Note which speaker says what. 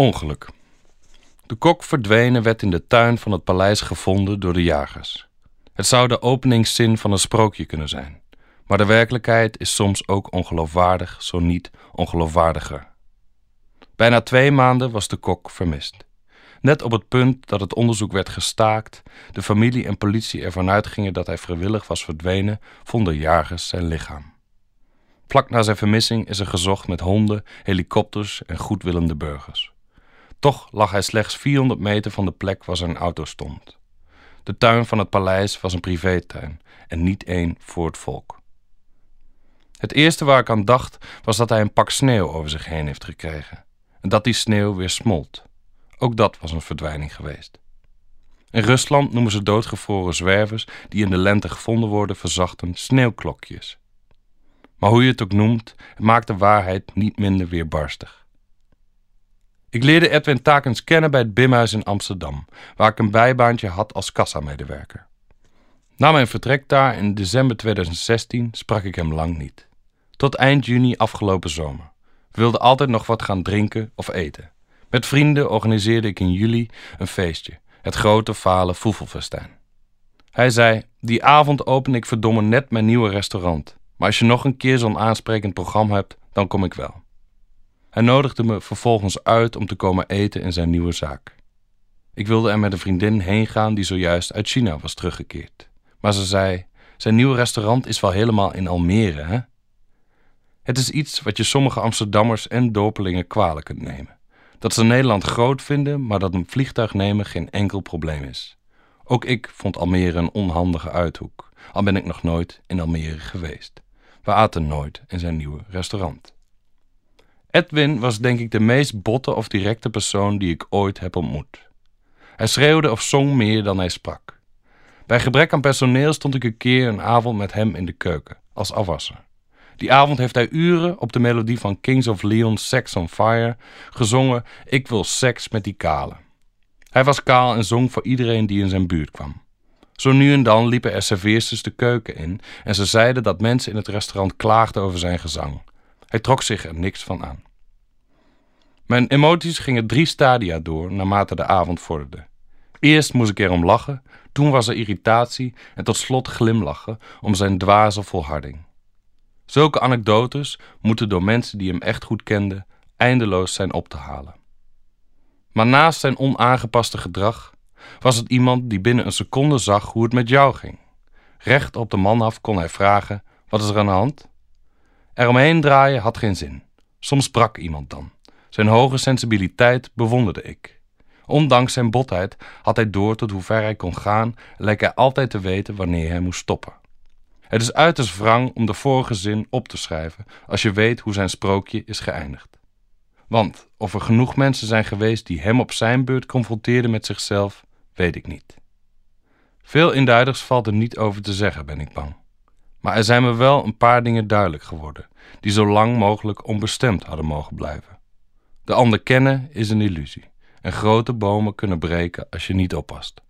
Speaker 1: Ongeluk. De kok verdwenen werd in de tuin van het paleis gevonden door de jagers. Het zou de openingszin van een sprookje kunnen zijn, maar de werkelijkheid is soms ook ongeloofwaardig, zo niet ongeloofwaardiger. Bijna twee maanden was de kok vermist. Net op het punt dat het onderzoek werd gestaakt, de familie en politie ervan uitgingen dat hij vrijwillig was verdwenen, vonden jagers zijn lichaam. Vlak na zijn vermissing is er gezocht met honden, helikopters en goedwillende burgers. Toch lag hij slechts 400 meter van de plek waar zijn auto stond. De tuin van het paleis was een privétuin en niet één voor het volk. Het eerste waar ik aan dacht was dat hij een pak sneeuw over zich heen heeft gekregen en dat die sneeuw weer smolt. Ook dat was een verdwijning geweest. In Rusland noemen ze doodgevroren zwervers die in de lente gevonden worden verzachten sneeuwklokjes. Maar hoe je het ook noemt, het maakt de waarheid niet minder weerbarstig. Ik leerde Edwin Takens kennen bij het Bimhuis in Amsterdam, waar ik een bijbaantje had als kassamedewerker. Na mijn vertrek daar in december 2016 sprak ik hem lang niet. Tot eind juni afgelopen zomer. We wilden altijd nog wat gaan drinken of eten. Met vrienden organiseerde ik in juli een feestje, het grote falen Foefelfestijn. Hij zei: Die avond open ik verdomme net mijn nieuwe restaurant. Maar als je nog een keer zo'n aansprekend programma hebt, dan kom ik wel. Hij nodigde me vervolgens uit om te komen eten in zijn nieuwe zaak. Ik wilde er met een vriendin heen gaan die zojuist uit China was teruggekeerd. Maar ze zei: Zijn nieuwe restaurant is wel helemaal in Almere, hè? Het is iets wat je sommige Amsterdammers en dorpelingen kwalijk kunt nemen. Dat ze Nederland groot vinden, maar dat een vliegtuig nemen geen enkel probleem is. Ook ik vond Almere een onhandige uithoek, al ben ik nog nooit in Almere geweest. We aten nooit in zijn nieuwe restaurant. Edwin was denk ik de meest botte of directe persoon die ik ooit heb ontmoet. Hij schreeuwde of zong meer dan hij sprak. Bij gebrek aan personeel stond ik een keer een avond met hem in de keuken, als afwasser. Die avond heeft hij uren op de melodie van Kings of Leon's Sex on Fire gezongen Ik wil seks met die kale. Hij was kaal en zong voor iedereen die in zijn buurt kwam. Zo nu en dan liepen er serveersters de keuken in en ze zeiden dat mensen in het restaurant klaagden over zijn gezang. Hij trok zich er niks van aan. Mijn emoties gingen drie stadia door naarmate de avond vorderde. Eerst moest ik erom lachen, toen was er irritatie en tot slot glimlachen om zijn dwaze volharding. Zulke anekdotes moeten door mensen die hem echt goed kenden eindeloos zijn op te halen. Maar naast zijn onaangepaste gedrag was het iemand die binnen een seconde zag hoe het met jou ging. Recht op de man af kon hij vragen: Wat is er aan de hand? Eromheen draaien had geen zin. Soms sprak iemand dan. Zijn hoge sensibiliteit bewonderde ik. Ondanks zijn botheid had hij door tot hoe ver hij kon gaan en leek hij altijd te weten wanneer hij moest stoppen. Het is uiterst wrang om de vorige zin op te schrijven als je weet hoe zijn sprookje is geëindigd. Want of er genoeg mensen zijn geweest die hem op zijn beurt confronteerden met zichzelf, weet ik niet. Veel induiders valt er niet over te zeggen, ben ik bang. Maar er zijn me wel een paar dingen duidelijk geworden, die zo lang mogelijk onbestemd hadden mogen blijven. De ander kennen is een illusie, en grote bomen kunnen breken als je niet oppast.